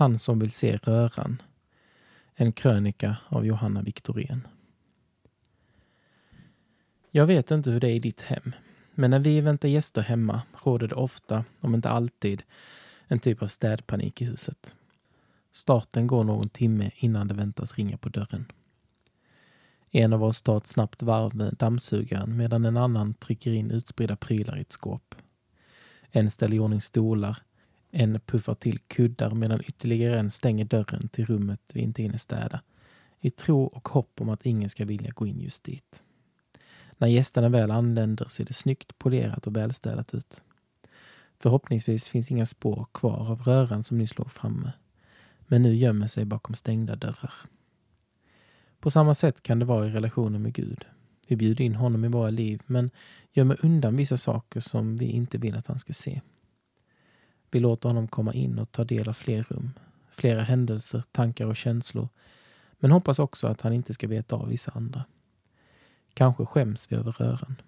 Han som vill se röran. En krönika av Johanna Viktorén. Jag vet inte hur det är i ditt hem, men när vi väntar gäster hemma råder det ofta, om inte alltid, en typ av städpanik i huset. Starten går någon timme innan det väntas ringa på dörren. En av oss tar ett snabbt varv med dammsugaren medan en annan trycker in utspridda prylar i ett skåp. En ställer i ordning stolar, en puffar till kuddar medan ytterligare en stänger dörren till rummet vi inte hinner städa. I tro och hopp om att ingen ska vilja gå in just dit. När gästerna väl anländer ser det snyggt polerat och välstädat ut. Förhoppningsvis finns inga spår kvar av röran som nyss låg framme. Men nu gömmer sig bakom stängda dörrar. På samma sätt kan det vara i relationen med Gud. Vi bjuder in honom i våra liv men gömmer undan vissa saker som vi inte vill att han ska se. Vi låter honom komma in och ta del av fler rum, flera händelser, tankar och känslor men hoppas också att han inte ska veta av vissa andra. Kanske skäms vi över röran.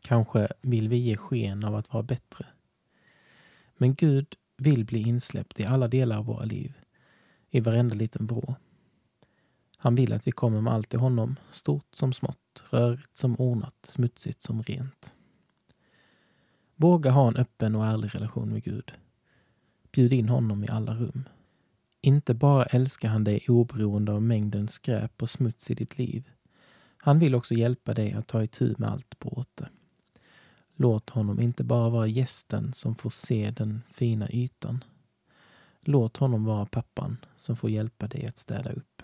Kanske vill vi ge sken av att vara bättre. Men Gud vill bli insläppt i alla delar av våra liv, i varenda liten vrå. Han vill att vi kommer med allt till honom, stort som smått, rörigt som ordnat, smutsigt som rent. Våga ha en öppen och ärlig relation med Gud. Bjud in honom i alla rum. Inte bara älskar han dig oberoende av mängden skräp och smuts i ditt liv. Han vill också hjälpa dig att ta itu med allt bråte. Låt honom inte bara vara gästen som får se den fina ytan. Låt honom vara pappan som får hjälpa dig att städa upp.